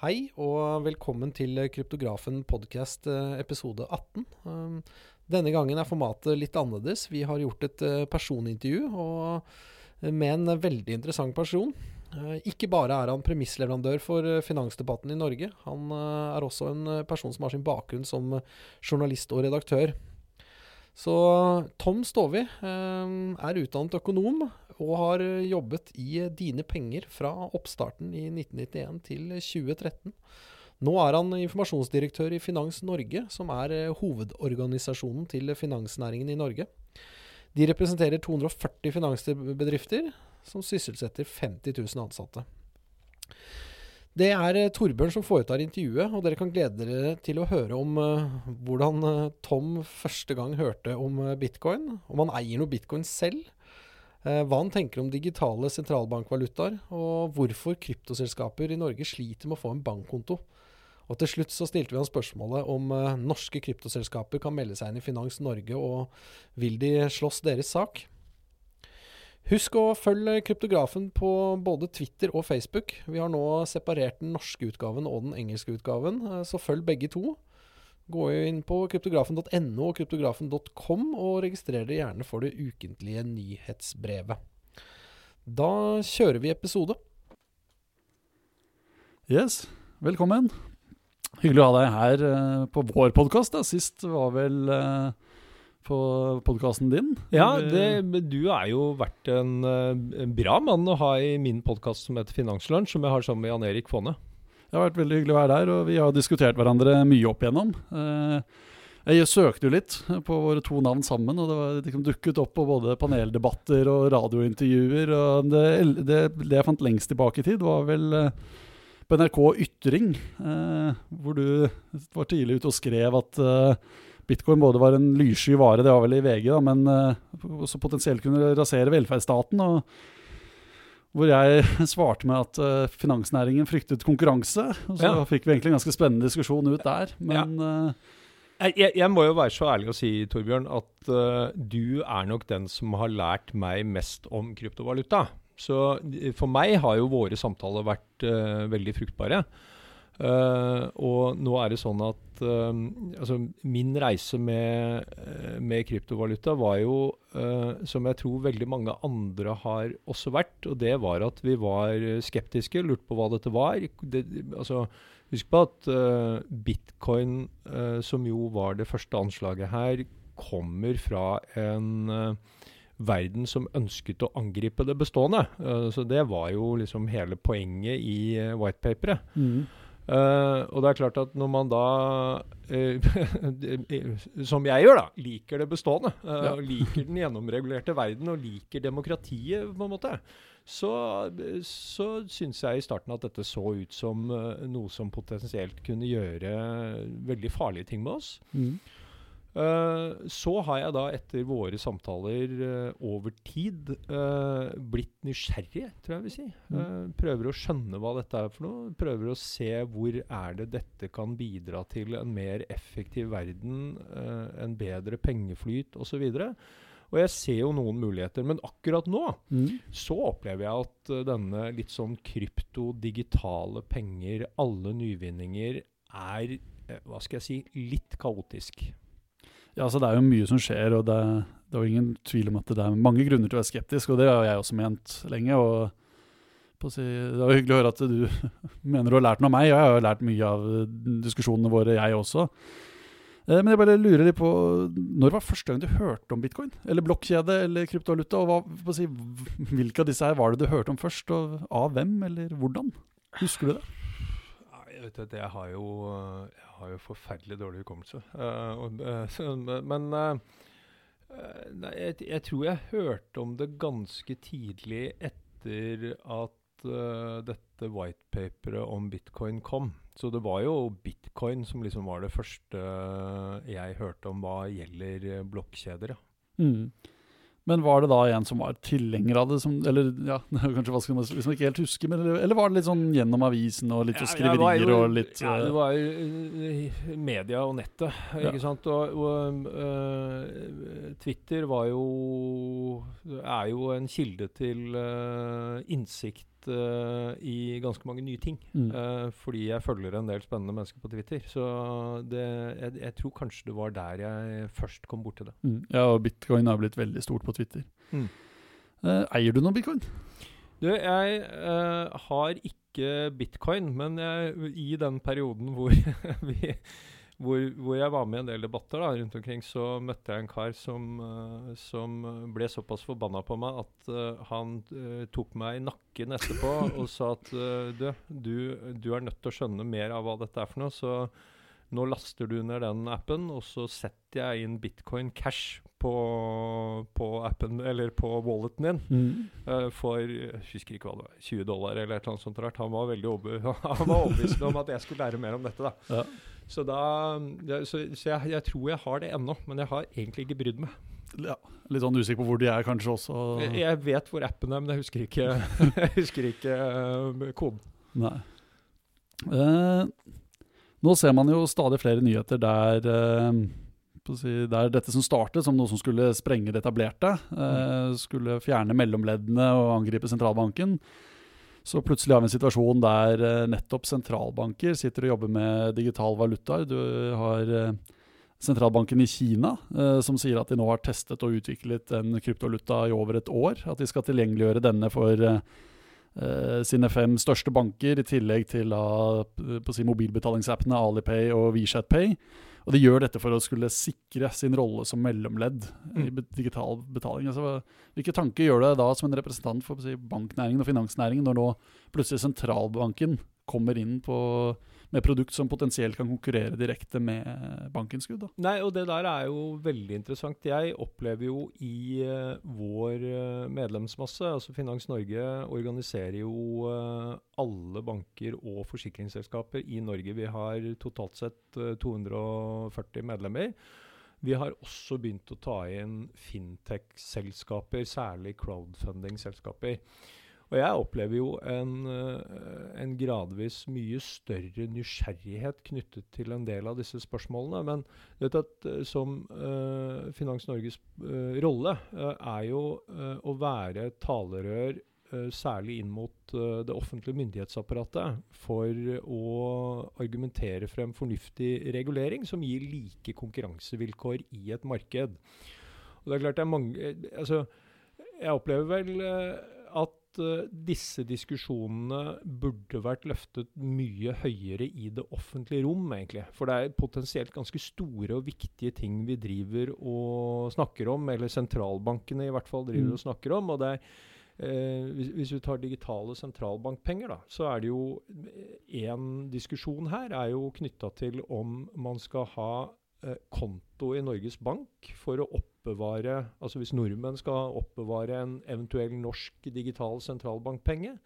Hei og velkommen til Kryptografen podcast eh, episode 18. Um, Denne gangen er formatet litt annerledes. Vi har gjort et eh, personintervju eh, med en veldig interessant person. Ikke bare er han premissleverandør for finansdebatten i Norge, han er også en person som har sin bakgrunn som journalist og redaktør. Så Tom Stovi er utdannet økonom og har eh, jobbet i eh, Dine Penger fra oppstarten i 1991 til 2013. Nå er han informasjonsdirektør i Finans Norge, som er eh, hovedorganisasjonen til finansnæringen i Norge. De representerer 240 finansbedrifter som sysselsetter 50 000 ansatte. Det er Torbjørn som foretar intervjuet, og dere kan glede dere til å høre om hvordan Tom første gang hørte om bitcoin, om han eier noe bitcoin selv, hva han tenker om digitale sentralbankvalutaer, og hvorfor kryptoselskaper i Norge sliter med å få en bankkonto. Og til slutt så stilte vi han spørsmålet om eh, norske kryptoselskaper kan melde seg inn i Finans Norge, og vil de slåss deres sak? Husk å følge Kryptografen på både Twitter og Facebook. Vi har nå separert den norske utgaven og den engelske utgaven, eh, så følg begge to. Gå inn på kryptografen.no og kryptografen.com, og registrer dere gjerne for det ukentlige nyhetsbrevet. Da kjører vi episode. Yes, velkommen. Hyggelig å ha deg her eh, på vår podkast. Sist var vel eh, på podkasten din. Ja, det, du er jo vært en, eh, en bra mann å ha i min podkast som heter Finanslunsj, som jeg har sammen med Jan Erik Fonne. Det har vært veldig hyggelig å være der, og vi har diskutert hverandre mye opp igjennom. Eh, Jeg søkte jo litt på våre to navn sammen, og det var liksom dukket opp på både paneldebatter og radiointervjuer. og Det, det, det jeg fant lengst tilbake i tid, var vel eh, på NRK Ytring, eh, hvor du var tidlig ute og skrev at bitcoin både var en lyssky vare, det var vel i VG, da, men også potensielt kunne rasere velferdsstaten. og hvor jeg svarte med at eh, finansnæringen fryktet konkurranse. Og så Ja. fikk vi egentlig en ganske spennende diskusjon ut der. Men ja. Jeg, jeg, må jo være så ærlig å si, Torbjørn, at uh, du er nok den som har lært meg mest om kryptovaluta. Så eh, for meg har jo våre samtaler vært uh, veldig fruktbare. Uh, og nå er det sånn at eh, altså min reise med, eh, med kryptovaluta var jo, eh, som jeg tror veldig mange andre har også vært, og det var at vi var skeptiske, lurte på hva dette var. Det, altså, husk på at bitcoin, som jo var det første anslaget her, kommer fra en verden som ønsket å angripe det bestående. Så det var jo liksom hele poenget i whitepaperet. mm, Eh, og det er klart at når man da, uh, som jeg gjør, da, liker det bestående, uh, Ja. liker den gjennomregulerte verden og liker demokratiet, på en måte, så, så syns jeg i starten at dette så ut som noe som potensielt kunne gjøre veldig farlige ting med oss. mm. Eh, så har jeg da etter våre samtaler eh, over tid eh, blitt nysgjerrig, tror jeg vil si. Eh, prøver å skjønne hva dette er for noe. Prøver å se hvor er det dette kan bidra til en mer effektiv verden, en bedre pengeflyt osv. Og jeg ser jo noen muligheter, men akkurat nå Mm. så opplever jeg at denne litt sånn krypto, digitale penger, alle nyvinninger, er hva skal jeg si, litt kaotisk. Ja, så Det er jo mye som skjer, og det, det er jo ingen tvil om at det er mange grunner til å være skeptisk, og det har jeg også ment lenge. og si, Det var hyggelig å høre at du mener du har lært noe av meg, og jeg har jo lært mye av diskusjonene våre, jeg også. Eh, Men jeg bare lurer litt på Når var første gang du hørte om bitcoin? Eller blokkjede eller kryptovaluta? Og hva, si, hvilke av disse her var det du hørte om først, og av hvem, eller hvordan? Husker du det? Jeg vet jeg har jo, jeg har jo forferdelig dårlig hukommelse. Eh, eh, men eh, jeg, jeg tror jeg hørte om det ganske tidlig etter at dette whitepaperet om bitcoin kom. Så det var jo bitcoin som liksom var det første jeg hørte om hva gjelder blokkjeder. Ja. Mm. Men var det da en som var tilhenger av det? Som, eller ja, kanskje hva skal man liksom ikke helt huske, men, eller, eller var det litt sånn gjennom avisen og litt Ja, skriverier jo- og litt Ja, det eh, var jo eh, media og nettet, Ja. ikke sant. Og, og uh, Twitter var jo er jo en kilde til uh, innsikt eh, i ganske mange nye ting. Mm. Uh, fordi jeg følger en del spennende mennesker på Twitter. Så det, jeg, jeg tror kanskje det var der jeg først kom borti det. Mm. Ja, og bitcoin har blitt veldig stort på Twitter. Mm. Uh, eier du noe bitcoin? Du, jeg har ikke bitcoin, men jeg, i den perioden hvor, vi, hvor, hvor jeg var med i en del debatter da, rundt omkring, så møtte jeg en kar som, eh, som ble såpass forbanna på meg at uh, han uh, tok meg i nakken etterpå og sa at uh, du, du, du er nødt til å skjønne mer av hva dette er for noe, så nå laster du ned den appen, og så setter jeg inn bitcoin cash på, på appen, eller på walleten din. Mm. uh, for jeg husker ikke hva det var, 20 dollar eller et eller annet sånt. rart. Han var veldig overbevist om at jeg skulle lære mer om dette. da. Ja. Så, da, så, så jeg, jeg tror jeg har det ennå, men jeg har egentlig ikke brydd meg. ja. Litt sånn usikker på hvor de er, kanskje også. Jeg, jeg vet hvor appen er, men jeg husker ikke, jeg husker ikke uh, koden. Nei. Eh, nå ser man jo stadig flere nyheter der eh, si, Der dette som startet som noe som skulle sprenge det etablerte, eh, skulle fjerne mellomleddene og angripe sentralbanken. Så plutselig har vi en situasjon der eh, nettopp sentralbanker sitter og jobber med digital valutaer. Du har sentralbanken i Kina som sier at de nå har testet og utviklet en kryptovaluta i over et år. At de skal tilgjengeliggjøre denne for eh, sine fem største banker, i tillegg til å si, mobilbetalingsappene Alipay og WeChatPay. Og de gjør dette for å skulle sikre sin rolle som mellomledd i Mm. i digital betaling. Altså, hvilke tanker gjør det da som en representant for si, banknæringen og finansnæringen, når nå plutselig sentralbanken kommer inn på, med produkt som potensielt kan konkurrere direkte med bankinnskudd? da? Nei, og det der er jo veldig interessant. Jeg opplever jo i uh, vår eh, medlemsmasse, altså Finans Norge organiserer jo uh, alle banker og forsikringsselskaper i Norge. Vi har totalt sett uh, 240 medlemmer. Vi har også begynt å ta inn fintech-selskaper, særlig crowdfunding-selskaper. Og jeg opplever jo en, eh, en gradvis mye større nysgjerrighet knyttet til en del av disse spørsmålene. Men du vet at eh, som uh, Finans Norges uh, rolle uh, er jo å være talerør særlig inn mot det offentlige myndighetsapparatet for å argumentere frem fornuftig regulering som gir like konkurransevilkår i et marked. Og det er klart det er mange altså, Jeg opplever vel eh, at eh, disse diskusjonene burde vært løftet mye høyere i det offentlige rom, egentlig. For det er potensielt ganske store og viktige ting vi driver og snakker om, eller sentralbankene i hvert fall driver Mm. og snakker om. og det er Eh, hvis, hvis vi tar digitale sentralbankpenger, da, så er det jo én diskusjon her er jo knytta til om man skal ha eh, konto i Norges Bank for å oppbevare Altså hvis nordmenn skal oppbevare en eventuell norsk digital sentralbankpenge,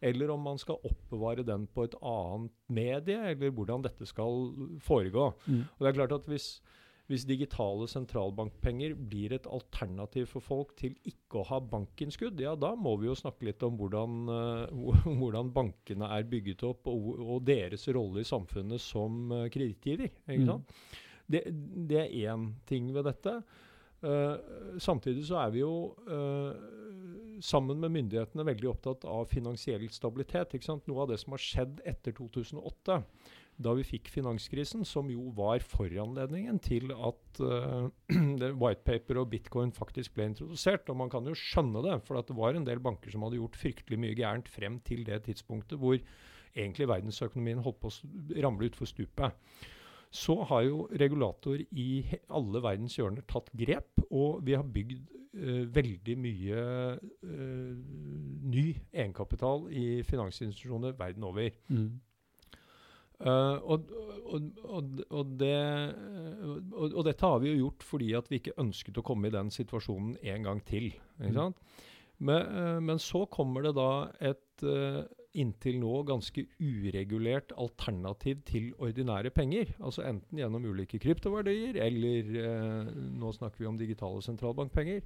eller om man skal oppbevare den på et annet medie, eller hvordan dette skal foregå. Mm. Og det er klart at hvis, hvis digitale sentralbankpenger blir et alternativ for folk til ikke å ha bankinnskudd, ja da må vi jo snakke litt om hvordan, uh, hvordan bankene er bygget opp, og, og deres rolle i samfunnet som uh, kredittgiver. Mm. Det, det er én ting ved dette. Eh, samtidig så er vi jo uh, sammen med myndighetene veldig opptatt av finansiell stabilitet. Noe av det som har skjedd etter 2008, da vi fikk finanskrisen, som jo var foranledningen til at uh, whitepaper og bitcoin faktisk ble introdusert. Og man kan jo skjønne det, for det var en del banker som hadde gjort fryktelig mye gærent frem til det tidspunktet hvor egentlig verdensøkonomien holdt på å ramle utfor stupet. Så har jo regulator i alle verdens hjørner tatt grep, og vi har bygd uh, veldig mye uh, ny egenkapital i finansinstitusjoner verden over. Mm. Uh, og, og, og, det, og, dette har vi jo gjort fordi at vi ikke ønsket å komme i den situasjonen en gang til. Mm. Men, men så kommer det da et inntil nå ganske uregulert alternativ til ordinære penger. Altså enten gjennom ulike kryptoverdier, eller eh, nå snakker vi om digitale sentralbankpenger.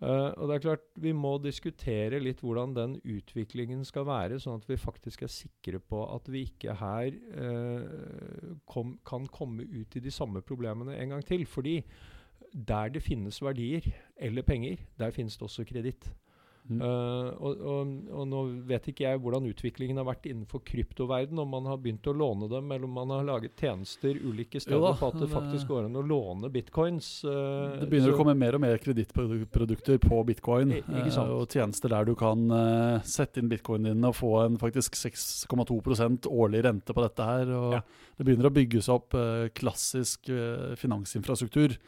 Uh, og det er klart Vi må diskutere litt hvordan den utviklingen skal være, sånn at vi faktisk er sikre på at vi ikke her uh, kom, kan komme ut i de samme problemene en gang til. Fordi der det finnes verdier eller penger, der finnes det også kreditt. Mm. Uh, og, og, og, nå vet ikke jeg hvordan utviklingen har vært innenfor kryptoverden, om man har begynt å låne dem, eller om man har laget tjenester ulike steder på at det faktisk går an å låne bitcoins. Uh, det begynner så, å komme mer og mer kredittprodukter på bitcoin, uh, og tjenester der du kan sette inn bitcoinen din og få en faktisk 6,2% årlig rente på dette her. og ja. Det begynner å bygges opp klassisk finansinfrastruktur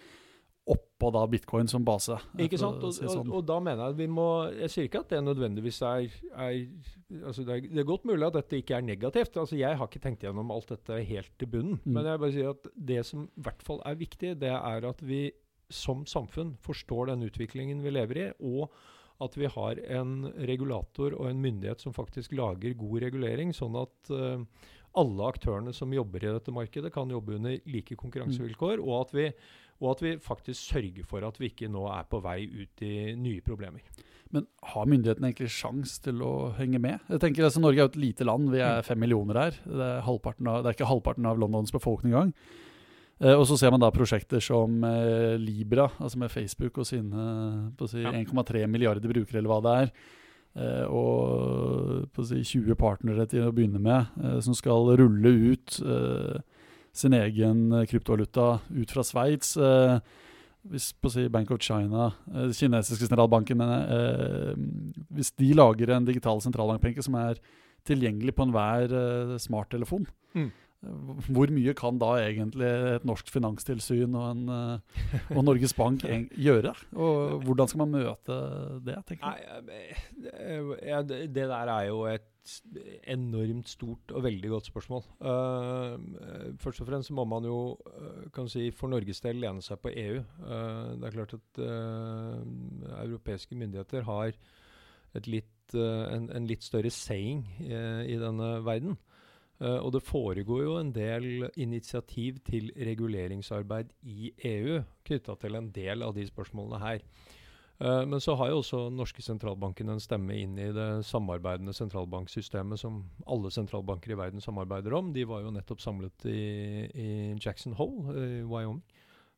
oppå da bitcoin som base. Ikke sant? Og, sånn. og, og, da mener jeg at vi må Jeg sier ikke at det nødvendigvis er, er altså det, er det, er godt mulig at dette ikke er negativt. altså Jeg har ikke tenkt gjennom alt dette helt til bunnen. Mm. Men jeg bare sier at det som i hvert fall er viktig, det er at vi som samfunn forstår den utviklingen vi lever i, og at vi har en regulator og en myndighet som faktisk lager god regulering, sånn at uh, alle aktørene som jobber i dette markedet, kan jobbe under like konkurransevilkår, mm. og at vi og at vi faktisk sørger for at vi ikke nå er på vei ut i nye problemer. Men har myndighetene egentlig sjans til å henge med? Jeg tenker altså, Norge er jo et lite land, vi er mm. fem millioner her. Det er, av, det er ikke halvparten av Londons befolkning engang. Eh, og så ser man da prosjekter som eh, Libra, altså med Facebook og sine si, ja. 1,3 milliarder brukere, eller hva det er. Eh, og si, 20 partnere til å begynne med, eh, som skal rulle ut eh, sin egen eh, kryptovaluta ut fra Sveits. Eh, hvis på å si Bank of China, eh, kinesiske sentralbanken, eh, hvis de lager en digital sentralbankpenke som er tilgjengelig på enhver eh, smarttelefon, mm. Hvor mye kan da egentlig et norsk finanstilsyn og, en, og Norges Bank gjøre? Og hvordan skal man møte det? tenker du? Det der er jo et enormt stort og veldig godt spørsmål. Uh, først og fremst må man jo uh, kan si, for Norges del lene seg på EU. det er klart at europeiske myndigheter har litt, en, en, litt større saying i denne verden. Uh, og det foregår jo en del initiativ til reguleringsarbeid i EU knytta til en del av de spørsmålene her. Uh, men så har jo også norske sentralbanken en stemme inn i det samarbeidende sentralbanksystemet som alle sentralbanker i verden samarbeider om. De var jo nettopp samlet i, i Jackson Hole i Wyoming.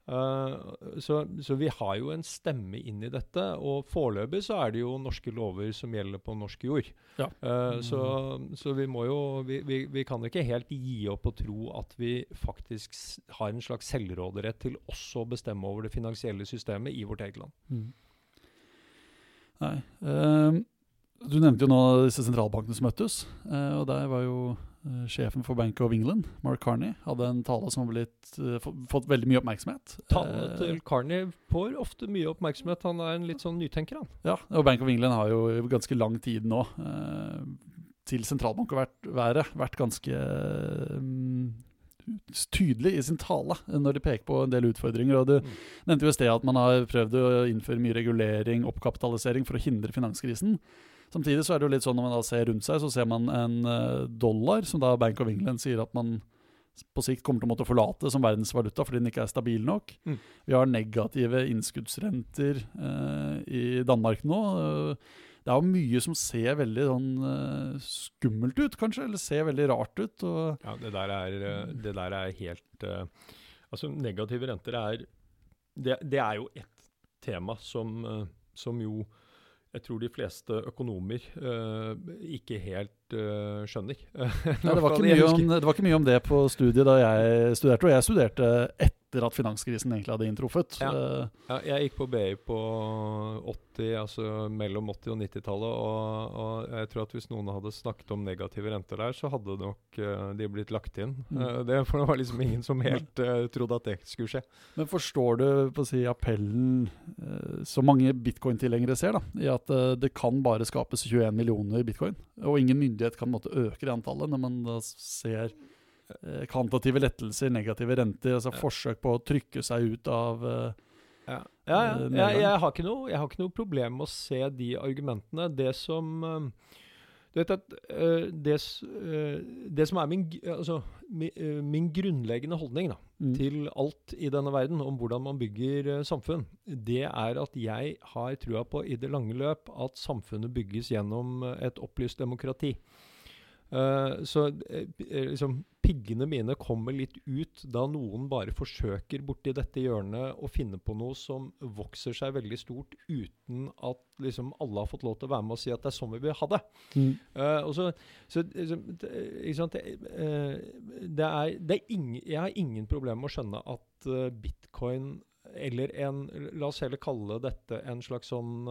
Uh, så, så, vi har jo en stemme inn i dette, og foreløpig så er det jo norske lover som gjelder på norsk jord. Ja. Uh, så, så, vi må jo vi, vi, vi, kan ikke helt gi opp og tro at vi faktisk har en slags selvråderett til også å bestemme over det finansielle systemet i vårt eget land. Mm. Nei. Uh, du nevnte jo nå disse sentralbankene som møttes, og der var jo Uh, sjefen for Bank of England, Mark Carney, hadde en tale som har uh, fått veldig mye oppmerksomhet. Talene uh, til Carney får ofte mye oppmerksomhet. Han er en litt sånn nytenker, han. Ja, og Bank of England har jo i ganske lang tid nå, til sentralbank vært, vært ganske um, tydelig i sin tale når de peker på en del utfordringer. og Du mm. nevnte jo i sted at man har prøvd å innføre mye regulering, oppkapitalisering, for å hindre finanskrisen. Samtidig så er det jo litt sånn når man da ser rundt seg, så ser man en uh, dollar, som da Bank of England sier at man på sikt kommer til å måtte forlate som verdensvaluta fordi den ikke er stabil nok. Mm. Vi har negative innskuddsrenter eh, i Danmark nå. Uh, det er jo mye som ser veldig sånn skummelt ut, kanskje, eller ser veldig rart ut. ja, det der er, det der er helt Altså, negative renter er det, det, er jo et tema som, som jo jeg tror de fleste økonomer uh, ikke helt uh, skjønner. Nei, det, var om, det, var ikke mye om, det på studiet da jeg studerte, og jeg studerte etter etter at finanskrisen egentlig hadde inntruffet. Ja. Uh, ja, jeg gikk på BI på 80, altså mellom 80- og 90-tallet, og, og, jeg tror at hvis noen hadde snakket om negative renter der, så hadde nok uh, de blitt lagt inn. Mm. Uh, det, for det var liksom ingen som helt trodde at det skulle skje. Men forstår du på å si appellen som mange bitcoin-tilhengere ser, da, i at det kan bare skapes 21 millioner bitcoin, og ingen myndighet kan måtte øke det antallet, når man da ser Eh, kvantitative lettelser, negative renter, altså forsøk på å trykke seg ut av uh, ja. Ja, ja. Jeg, jeg, har ikke noe, jeg har ikke noe problem med å se de argumentene. Det som Du vet at det, det, som er min, altså, min, min grunnleggende holdning da, mm. til alt i denne verden, om hvordan man bygger samfunn, det er at jeg har trua på i det lange løp at samfunnet bygges gjennom et opplyst demokrati. Uh, så uh, liksom piggene mine kommer litt ut da noen bare forsøker borti dette hjørnet å finne på noe som vokser seg veldig stort uten at liksom alle har fått lov til å være med og si at det er sånn vi vil ha det. Mm. Uh, så, så liksom, ikke sant, det, uh, er, det er ingen, Jeg har ingen problemer med å skjønne at uh, bitcoin eller en La oss heller kalle dette en slags sånn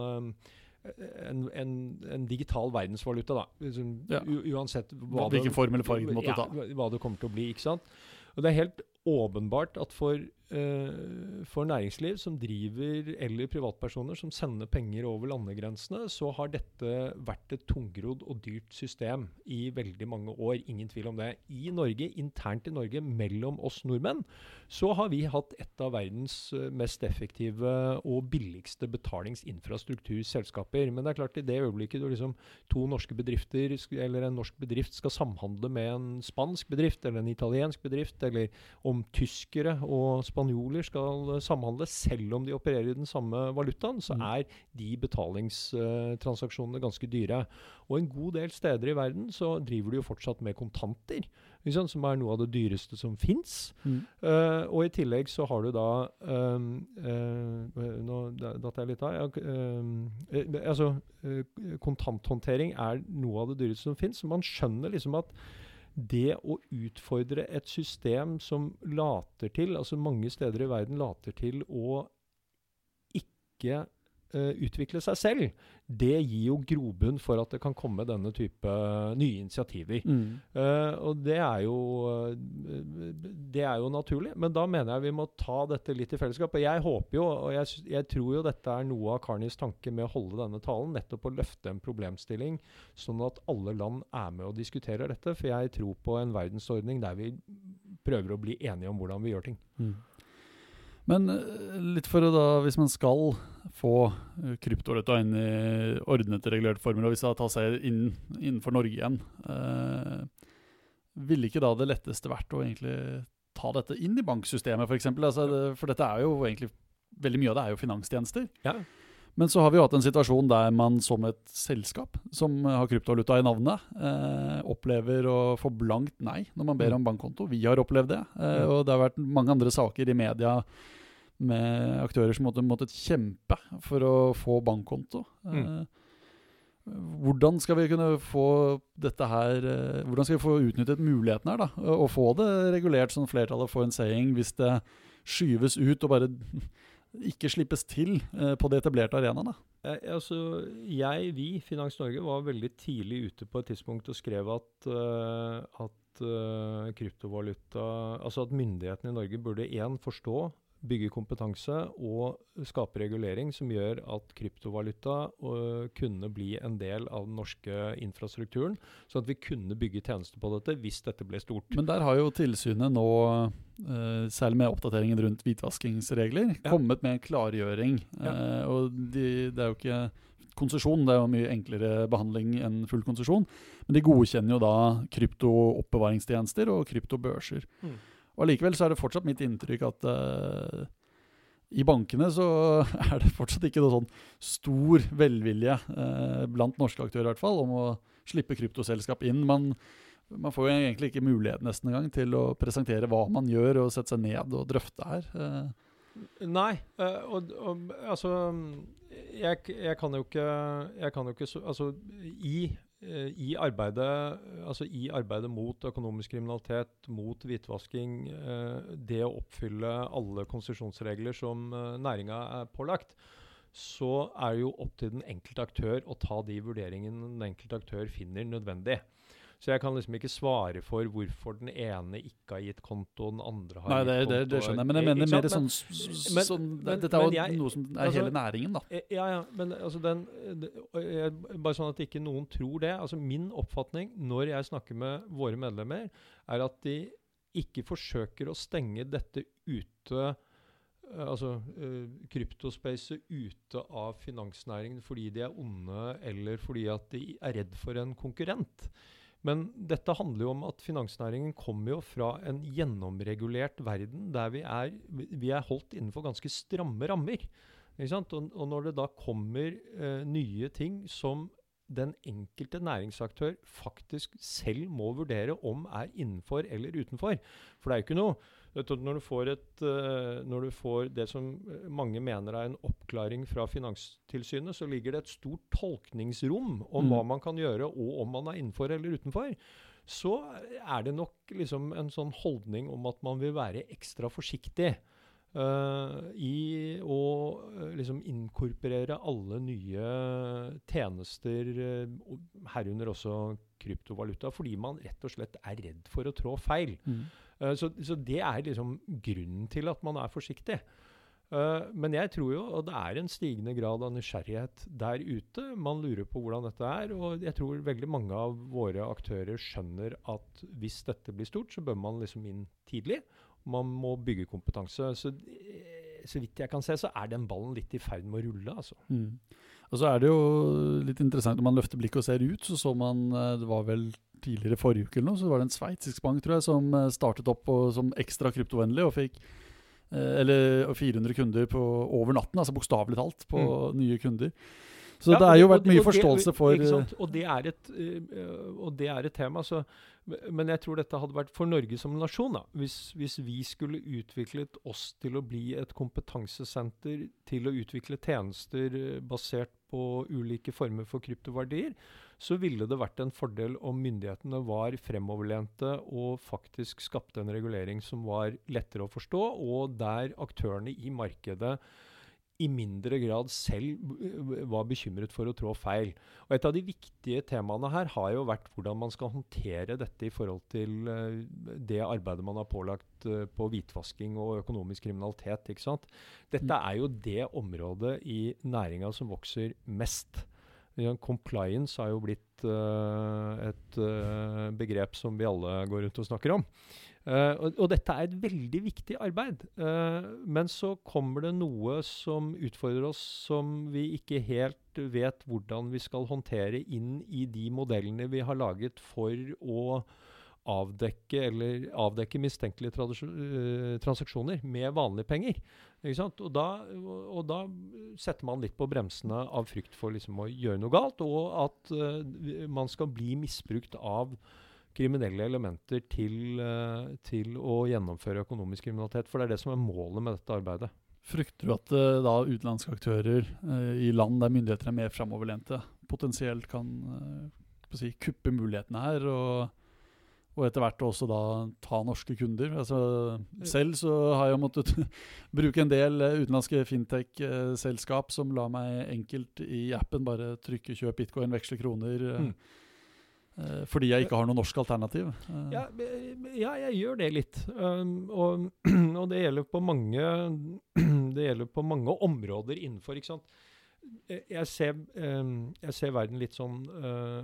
en, en, en, digital verdensvaluta, da. Liksom, ja. Uansett hva Hvilken det, form eller farge det måtte ja, ta. Hva det kommer til å bli. ikke sant? Og det er helt åpenbart at for, uh, for, næringsliv som driver, eller privatpersoner som sender penger over landegrensene, så har dette vært et tungrodd og dyrt system i veldig mange år. Ingen tvil om det. I Norge, internt i Norge, mellom oss nordmenn, så har vi hatt et av verdens eh, mest effektive og billigste betalingsinfrastrukturselskaper. Men det er klart, i det øyeblikket liksom to norske bedrifter, eller en norsk bedrift, skal samhandle med en spansk bedrift, eller en italiensk bedrift, eller om tyskere og spanjoler skal samhandle, selv om de opererer i den samme valutaen, så mm. er de betalingstransaksjonene ganske dyre. Og en god del steder i verden så driver de jo fortsatt med kontanter, som er noe av det dyreste som fins. Mm. Uh, og i tillegg så har du da um, uh, Nå datt jeg litt av. Ja, uh, altså, kontanthåndtering er noe av det dyreste som fins. Man skjønner liksom at det å utfordre et system som later til, altså mange steder i verden later til å ikke utvikle seg selv, det gir jo grobunn for at det kan komme denne type nye initiativer. Mm. Uh, og det er, jo, uh, det er jo naturlig, men da mener jeg vi må ta dette litt i fellesskap. Og jeg håper jo, og jeg, jeg tror jo dette er noe av Karnis tanke med å holde denne talen, nettopp å løfte en problemstilling, sånn at alle land er med og diskuterer dette. For jeg tror på en verdensordning der vi prøver å bli enige om hvordan vi gjør ting. Mm. Men eh, litt for å da, hvis man skal få eh, kryptovaluta inn i ordnede, regulerte former, og hvis det tar seg inn innenfor Norge igjen, eh, ville ikke da det letteste vært å egentlig ta dette inn i banksystemet, f.eks.? For, altså, for dette er jo egentlig Veldig mye av det er jo finanstjenester. Ja. Men så har vi jo hatt en situasjon der man som et selskap som har kryptovaluta i navnet, eh, opplever å få blankt nei når man ber mm. om bankkonto. Vi har opplevd det. Eh, og det har vært mange andre saker i media med aktører som måtte, måtte kjempe for å få bankkonto. Mm. Eh, hvordan skal vi kunne få dette her eh, Hvordan skal vi få utnyttet muligheten her, da? Og få det regulert sånn flertallet får en saying hvis det skyves ut og bare ikke slippes til eh, på de etablerte arenaene? Altså, jeg, vi, Finans Norge, var veldig tidlig ute på et tidspunkt og skrev at, at kryptovaluta Altså at myndighetene i Norge burde én forstå bygge kompetanse og skape regulering som gjør at kryptovaluta uh, kunne bli en del av den norske infrastrukturen, sånn at vi kunne bygge tjenester på dette hvis dette ble stort. Men der har jo tilsynet nå, uh, særlig med oppdateringen rundt hvitvaskingsregler, ja. kommet med en klargjøring. Ja. Uh, og de, det er jo ikke konsesjon, det er jo mye enklere behandling enn full konsesjon. Men de godkjenner jo da kryptooppbevaringstjenester og kryptobørser. Mm. Og Allikevel så er det fortsatt mitt inntrykk at uh, i bankene så er det fortsatt ikke noe sånn stor velvilje uh, blant norske aktører i hvert fall, om å slippe kryptoselskap inn. Man, man får jo egentlig ikke mulighet nesten engang til å presentere hva man gjør, og sette seg ned og drøfte her. Uh. Nei, og, og, altså jeg, jeg, kan jo ikke, kan jo ikke Altså, i i arbeidet, altså i arbeidet mot økonomisk kriminalitet, mot hvitvasking, eh, det å oppfylle alle konsesjonsregler som eh, næringa er pålagt, så er det jo opp til den enkelte aktør å ta de vurderingene den enkelte aktør finner nødvendig. Så jeg kan liksom ikke svare for hvorfor den ene ikke har gitt konto, den andre har Nei, det, gitt konto. Det, det skjønner jeg, men jeg mener mer sånn, men, sånn men, Dette er jo jeg, noe som er altså, hele næringen, da. Eh, ja, ja, men altså den Bare sånn at ikke noen tror det. Altså Min oppfatning når jeg snakker med våre medlemmer, er at de ikke forsøker å stenge dette ute eh, altså uh, kryptospacet ute av finansnæringen fordi de er onde, eller fordi at de er redd for en konkurrent. Men dette handler jo om at finansnæringen kommer jo fra en gjennomregulert verden der vi er, vi er holdt innenfor ganske stramme rammer. Og, og, når det da kommer eh, nye ting som den enkelte næringsaktør faktisk selv må vurdere om er innenfor eller utenfor. For det er jo ikke noe når du, får et, uh, når du får det som mange mener er en oppklaring fra Finanstilsynet, så ligger det et stort tolkningsrom om mm. hva man kan gjøre, og om man er innenfor eller utenfor. Så er det nok liksom en sånn holdning om at man vil være ekstra forsiktig. Uh, i å uh, liksom inkorporere alle nye tjenester, uh, herunder også kryptovaluta, fordi man rett og slett er redd for å trå feil. Mm. Så, så, det er liksom grunnen til at man er forsiktig. men jeg tror jo, at det er en stigende grad av nysgjerrighet der ute. Man lurer på hvordan dette er, og jeg tror veldig mange av våre aktører skjønner at hvis dette blir stort, så bør man liksom inn tidlig man må bygge kompetanse. Så, eh, så vidt jeg kan se, så er den ballen litt i ferd med å rulle. altså. Mm. Og så er det jo litt interessant når man løfter blikket og ser ut, så så man eh, Det var vel tidligere forrige uke eller noe, så var det en sveitsisk bank tror jeg, som eh, startet opp og, som ekstra kryptovennlig og fikk eller 400 kunder på over natten, altså bokstavelig talt, på mm. nye kunder. Så ja, det har jo vært mye forståelse for og det, er et, og det er et tema. Så men jeg tror dette hadde vært for Norge som nasjon. da, hvis, hvis, vi skulle utviklet oss til å bli et kompetansesenter til å utvikle tjenester eh, basert på ulike former for kryptoverdier, så ville det vært en fordel om myndighetene var fremoverlente og faktisk skapte en regulering som var lettere å forstå, og der aktørene i markedet i mindre grad selv var bekymret for å trå feil. Og Et av de viktige temaene her har jo vært hvordan man skal håndtere dette i forhold til uh, det arbeidet man har pålagt uh, på hvitvasking og økonomisk kriminalitet. ikke sant? Dette mm. er jo det området i næringa som vokser mest. Compliance har jo blitt uh, et begrep som vi alle går rundt og snakker om. Uh, og, og, dette er et veldig viktig arbeid. Uh, men så kommer det noe som utfordrer oss som vi ikke helt vet hvordan vi skal håndtere inn i de modellene vi har laget for å avdekke eller avdekke mistenkelige uh, transaksjoner med vanlige penger. Og da, og, da, setter man litt på bremsene av frykt for liksom å gjøre noe galt, og at man skal bli misbrukt av kriminelle elementer til, eh, til, å gjennomføre økonomisk kriminalitet. For det er det som er målet med dette arbeidet. Frykter du at uh, da utenlandske aktører uh, i land der myndigheter er mer framoverlente, potensielt kan uh, si, kuppe mulighetene her? og og etter hvert også da ta norske kunder. Altså, selv så har jeg måttet bruke en del utenlandske fintech-selskap som lar meg enkelt i appen bare trykke 'kjøp bitcoin, veksle kroner'. Mm. Uh, fordi jeg ikke har noe norsk alternativ? Uh. Ja, ja, jeg gjør det litt. Um, og, og, det gjelder på mange Det gjelder på mange områder innenfor. ikke sant? Eh, jeg ser, jeg ser, verden litt sånn uh,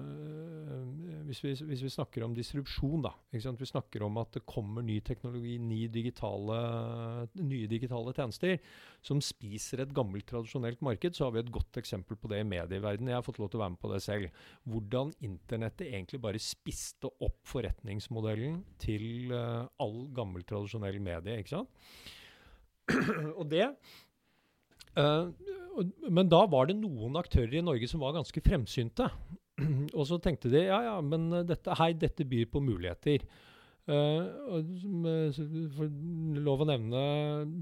hvis, vi, hvis, vi, snakker om distribusjon, da. Vi snakker om at det kommer ny teknologi, ny digitale, nye digitale tjenester som spiser et gammelt, tradisjonelt marked. Så har vi et godt eksempel på det i medieverdenen. Jeg har fått lov til å være med på det selv. Hvordan internettet egentlig bare spiste opp forretningsmodellen til all gammel, tradisjonell medie. ikke sant? og det Uh, men da var det noen aktører i Norge som var ganske fremsynte. og så tenkte de ja, ja, men dette, hei, dette byr på muligheter. Uh, lov å nevne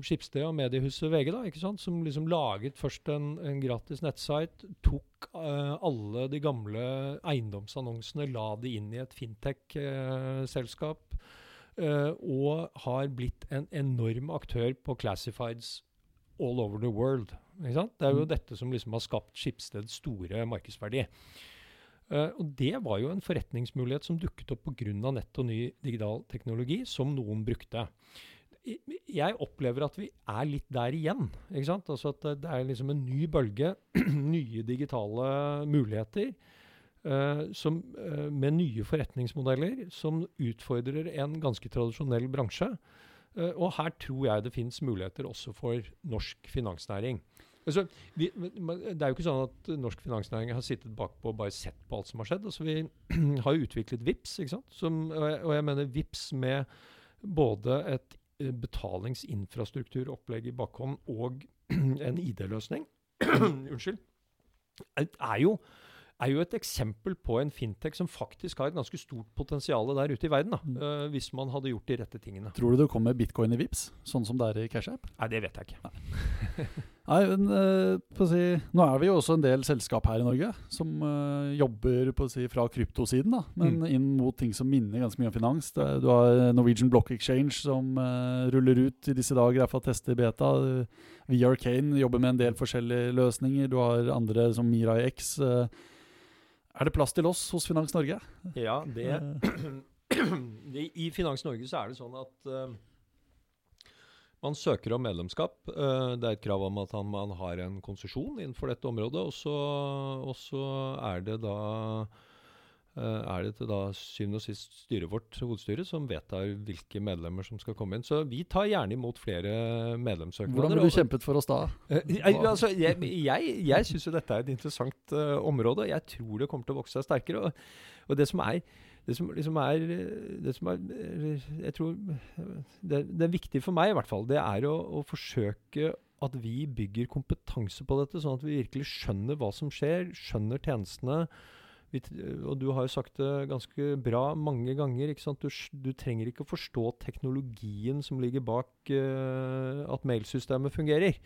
Skipsted og mediehuset VG, da, ikke sant? som liksom laget først en, en gratis nettsite. Tok uh, alle de gamle eiendomsannonsene, la de inn i et fintech-selskap. Uh, og har blitt en enorm aktør på classifieds all over the world. Det er jo mm. dette som liksom har skapt Skipsteds store markedsverdi. Uh, og Det var jo en forretningsmulighet som dukket opp pga. nett og ny digital teknologi, som noen brukte. Jeg opplever at vi er litt der igjen. ikke sant? Altså at Det er liksom en ny bølge, nye digitale muligheter. Uh, som, uh, med nye forretningsmodeller som utfordrer en ganske tradisjonell bransje. Uh, og her tror jeg det finnes muligheter også for norsk finansnæring. Altså, vi, det er jo ikke sånn at norsk finansnæring har sittet bakpå og bare sett på alt som har skjedd. Altså, vi har jo utviklet VIPS, ikke sant? Som, og jeg mener VIPS med både et eh, betalingsinfrastrukturopplegg i bakhånd og en ID-løsning Unnskyld. Er jo er jo et eksempel på en fintech som faktisk har et ganske stort potensial der ute i verden. da, Mm. eh, Hvis man hadde gjort de rette tingene. Tror du det kommer bitcoin i Vips, sånn som det er i Cash App? Nei, det vet jeg ikke. Nei, men eh, si, Nå er vi jo også en del selskap her i Norge som uh, jobber si, fra kryptosiden, da, men Mm. inn mot ting som minner ganske mye om finans. Er- du har Norwegian Block Exchange som uh, ruller ut i disse dager, iallfall tester beta. VR Kane jobber med en del forskjellige løsninger. Du har andre som Mirai X. Uh, er det plass til oss hos Finans Norge? Ja, det Eh, det- I Finans Norge så er det sånn at eh, man søker om medlemskap. Eh, det er et krav om at man har en konsesjon innenfor dette området. Og så, og så er det da eh, er det til da syvende og sist styret vårt, hovedstyret, som vedtar hvilke medlemmer som skal komme inn. Så vi tar gjerne imot flere medlemssøknader. Hvordan har du kjempet for oss da? Eh, jeg, altså, jeg jeg, jeg syns jo dette er et interessant uh, område, jeg tror det kommer til å vokse seg sterkere. Og, og det som er det som liksom er, det som er Jeg tror det, det er viktig for meg, i hvert fall, det er å, å forsøke at vi bygger kompetanse på dette, sånn at vi virkelig skjønner hva som skjer, skjønner tjenestene. Vi, og du har jo sagt det ganske bra mange ganger. Du, du trenger ikke å forstå teknologien som ligger bak uh, at mailsystemet fungerer.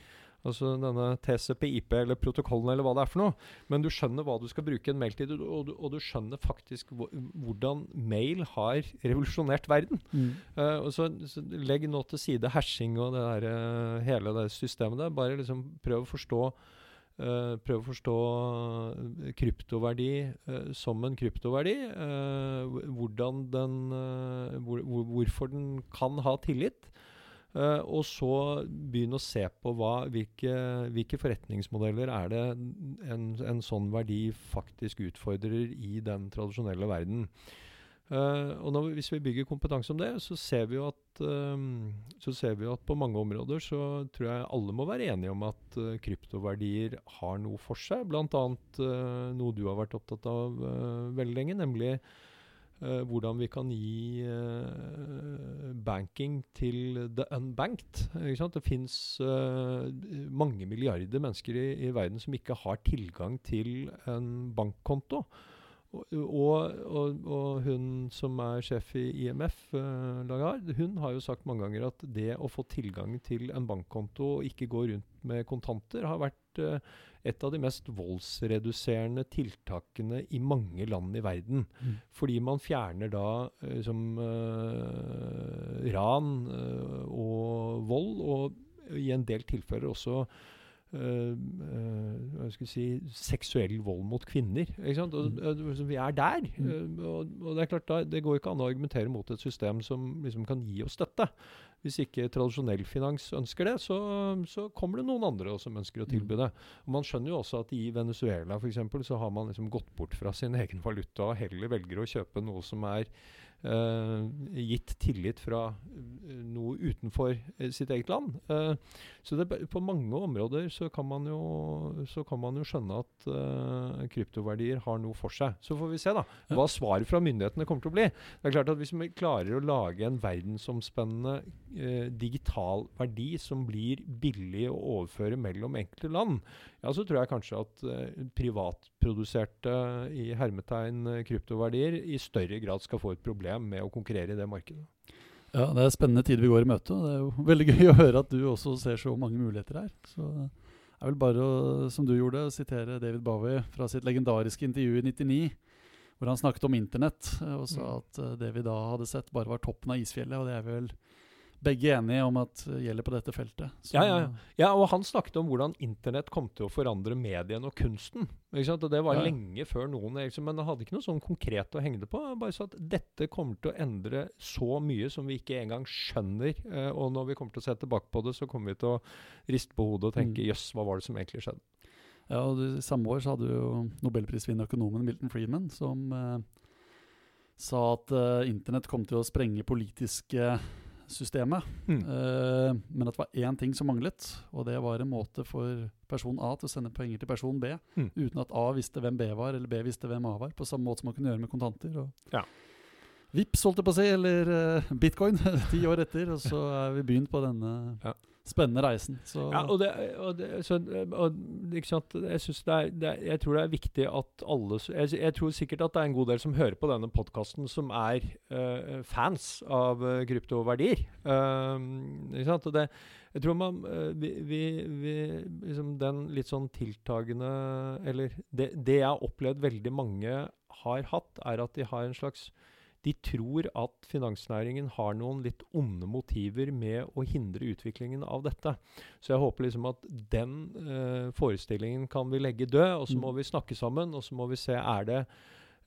Altså denne TCP-IP eller protokollen eller hva det er for noe. Men du skjønner hva du skal bruke en mail til, og du, og du skjønner faktisk hvordan mail har revolusjonert verden. Eh, og så, så Legg nå til side hashing og det der, eh, hele det systemet der. Bare liksom prøv å forstå Uh, prøv å forstå kryptoverdi uh, som en kryptoverdi. Uh, hvordan den hvor, Hvorfor den kan ha tillit. Eh, og så begynne å se på hva, hvilke, hvilke forretningsmodeller er det en, en sånn verdi faktisk utfordrer i den tradisjonelle verden. Uh, og når, vi- hvis vi bygger kompetanse om det, så ser vi jo at ehm, så ser vi at på mange områder så tror jeg alle må være enige om at uh, kryptoverdier har noe for seg. Bl.a. Uh, noe du har vært opptatt av veldig lenge, nemlig hvordan vi kan gi eh, banking til the unbanked. Det fins mange milliarder mennesker i, i verden som ikke har tilgang til en bankkonto. Og, og, og, hun som er sjef i IMF, uh, Lagarde, hun har jo sagt mange ganger at det å få tilgang til en bankkonto og ikke gå rundt med kontanter, har vært eh, et av de mest voldsreduserende tiltakene i mange land i verden. Mm. Fordi man fjerner da liksom, som eh, ran eh, og vold, og i en del tilfeller også uh, eh, hva skal jeg si, seksuell vold mot kvinner. Ikke sant? Og, Mm. eh, vi er der. Mm. eh, og, og det er klart da, det går ikke an å argumentere mot et system som liksom kan gi oss støtte. Hvis ikke tradisjonell finans ønsker det, så, så kommer det noen andre også som ønsker å Mm. tilby det. Og Man skjønner jo også at i Venezuela eksempel, så har man liksom gått bort fra sin egen valuta og heller velger å kjøpe noe som er gitt tillit fra eh, noe utenfor eh, sitt eget land. Eh, så det, på mange områder så kan man jo, så kan man jo skjønne at eh, kryptoverdier har noe for seg. Så får vi se da hva svaret fra myndighetene kommer til å bli. Det er klart at Hvis vi klarer å lage en verdensomspennende eh, digital verdi som blir billig å overføre mellom enkelte land, ja, så tror jeg kanskje at eh, privatproduserte i hermetegn eh, kryptoverdier i større grad skal få et problem med å konkurrere i det markedet. Ja, det er spennende tider vi går i møte. og Det er jo veldig gøy å høre at du også ser så mange muligheter her. Så det er vel bare å, som du gjorde, å sitere David Bowie fra sitt legendariske intervju i 99, hvor han snakket om internett eh, og sa Mm. at det vi da hadde sett, bare var toppen av isfjellet. Og det er vel begge enige om at det gjelder på dette feltet. Så, Ja, ja, ja. Ja, og han snakket om hvordan internett kom til å forandre medien og kunsten. Og det var Ja. lenge før noen liksom, Men han hadde ikke noe sånn konkret å henge det på. Han Bare sa at dette kommer til å endre så mye som vi ikke engang skjønner. Eh, og når vi kommer til å se tilbake på det, så kommer vi til å riste på hodet og tenke Mm. jøss, hva var det som egentlig skjedde? Ja, og du, Samme år så hadde jo nobelprisvinner økonomen Milton Friedman som eh, sa at eh, internett kom til å sprenge politiske systemet. Mm. Uh, men at det var én ting som manglet, og det var en måte for person A til å sende penger til person B, Mm. uten at A visste hvem B var, eller B visste hvem A var, på samme måte som man kunne gjøre med kontanter. Og Ja. Vips, holdt jeg på å si, eller uh, bitcoin, ti år etter, og så er vi begynt på denne Ja. Spennende reisen. Så Ja, og det, og det, så, og, ikke sant? Jeg, synes det er, jeg tror det er viktig at alle jeg, jeg tror sikkert at det er en god del som hører på denne podkasten, som er uh, fans av uh, kryptoverdier. Um, ikke sant? Og det, jeg tror man uh, vi, vi, vi liksom Den litt sånn tiltagende Eller det, det jeg har opplevd veldig mange har hatt, er at de har en slags de tror at finansnæringen har noen litt onde motiver med å hindre utviklingen av dette. Så jeg håper liksom at den eh, forestillingen kan vi legge død, og så må Mm. vi snakke sammen, og så må vi se er det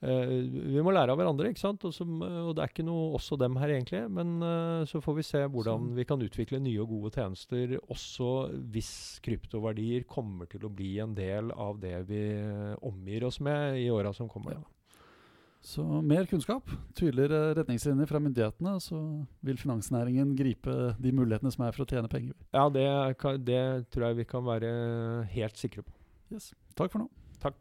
eh, Vi må lære av hverandre, ikke sant? Og, så, og det er ikke noe oss og dem her, egentlig. Men eh, så får vi se hvordan vi kan utvikle nye og gode tjenester, også hvis kryptoverdier kommer til å bli en del av det vi eh, omgir oss med i åra som kommer. Ja. Så mer kunnskap, tydeligere retningslinjer fra myndighetene, så vil finansnæringen gripe de mulighetene som er for å tjene penger. Ja, det, kan, det tror jeg vi kan være helt sikre på. Yes. Takk for nå. Takk.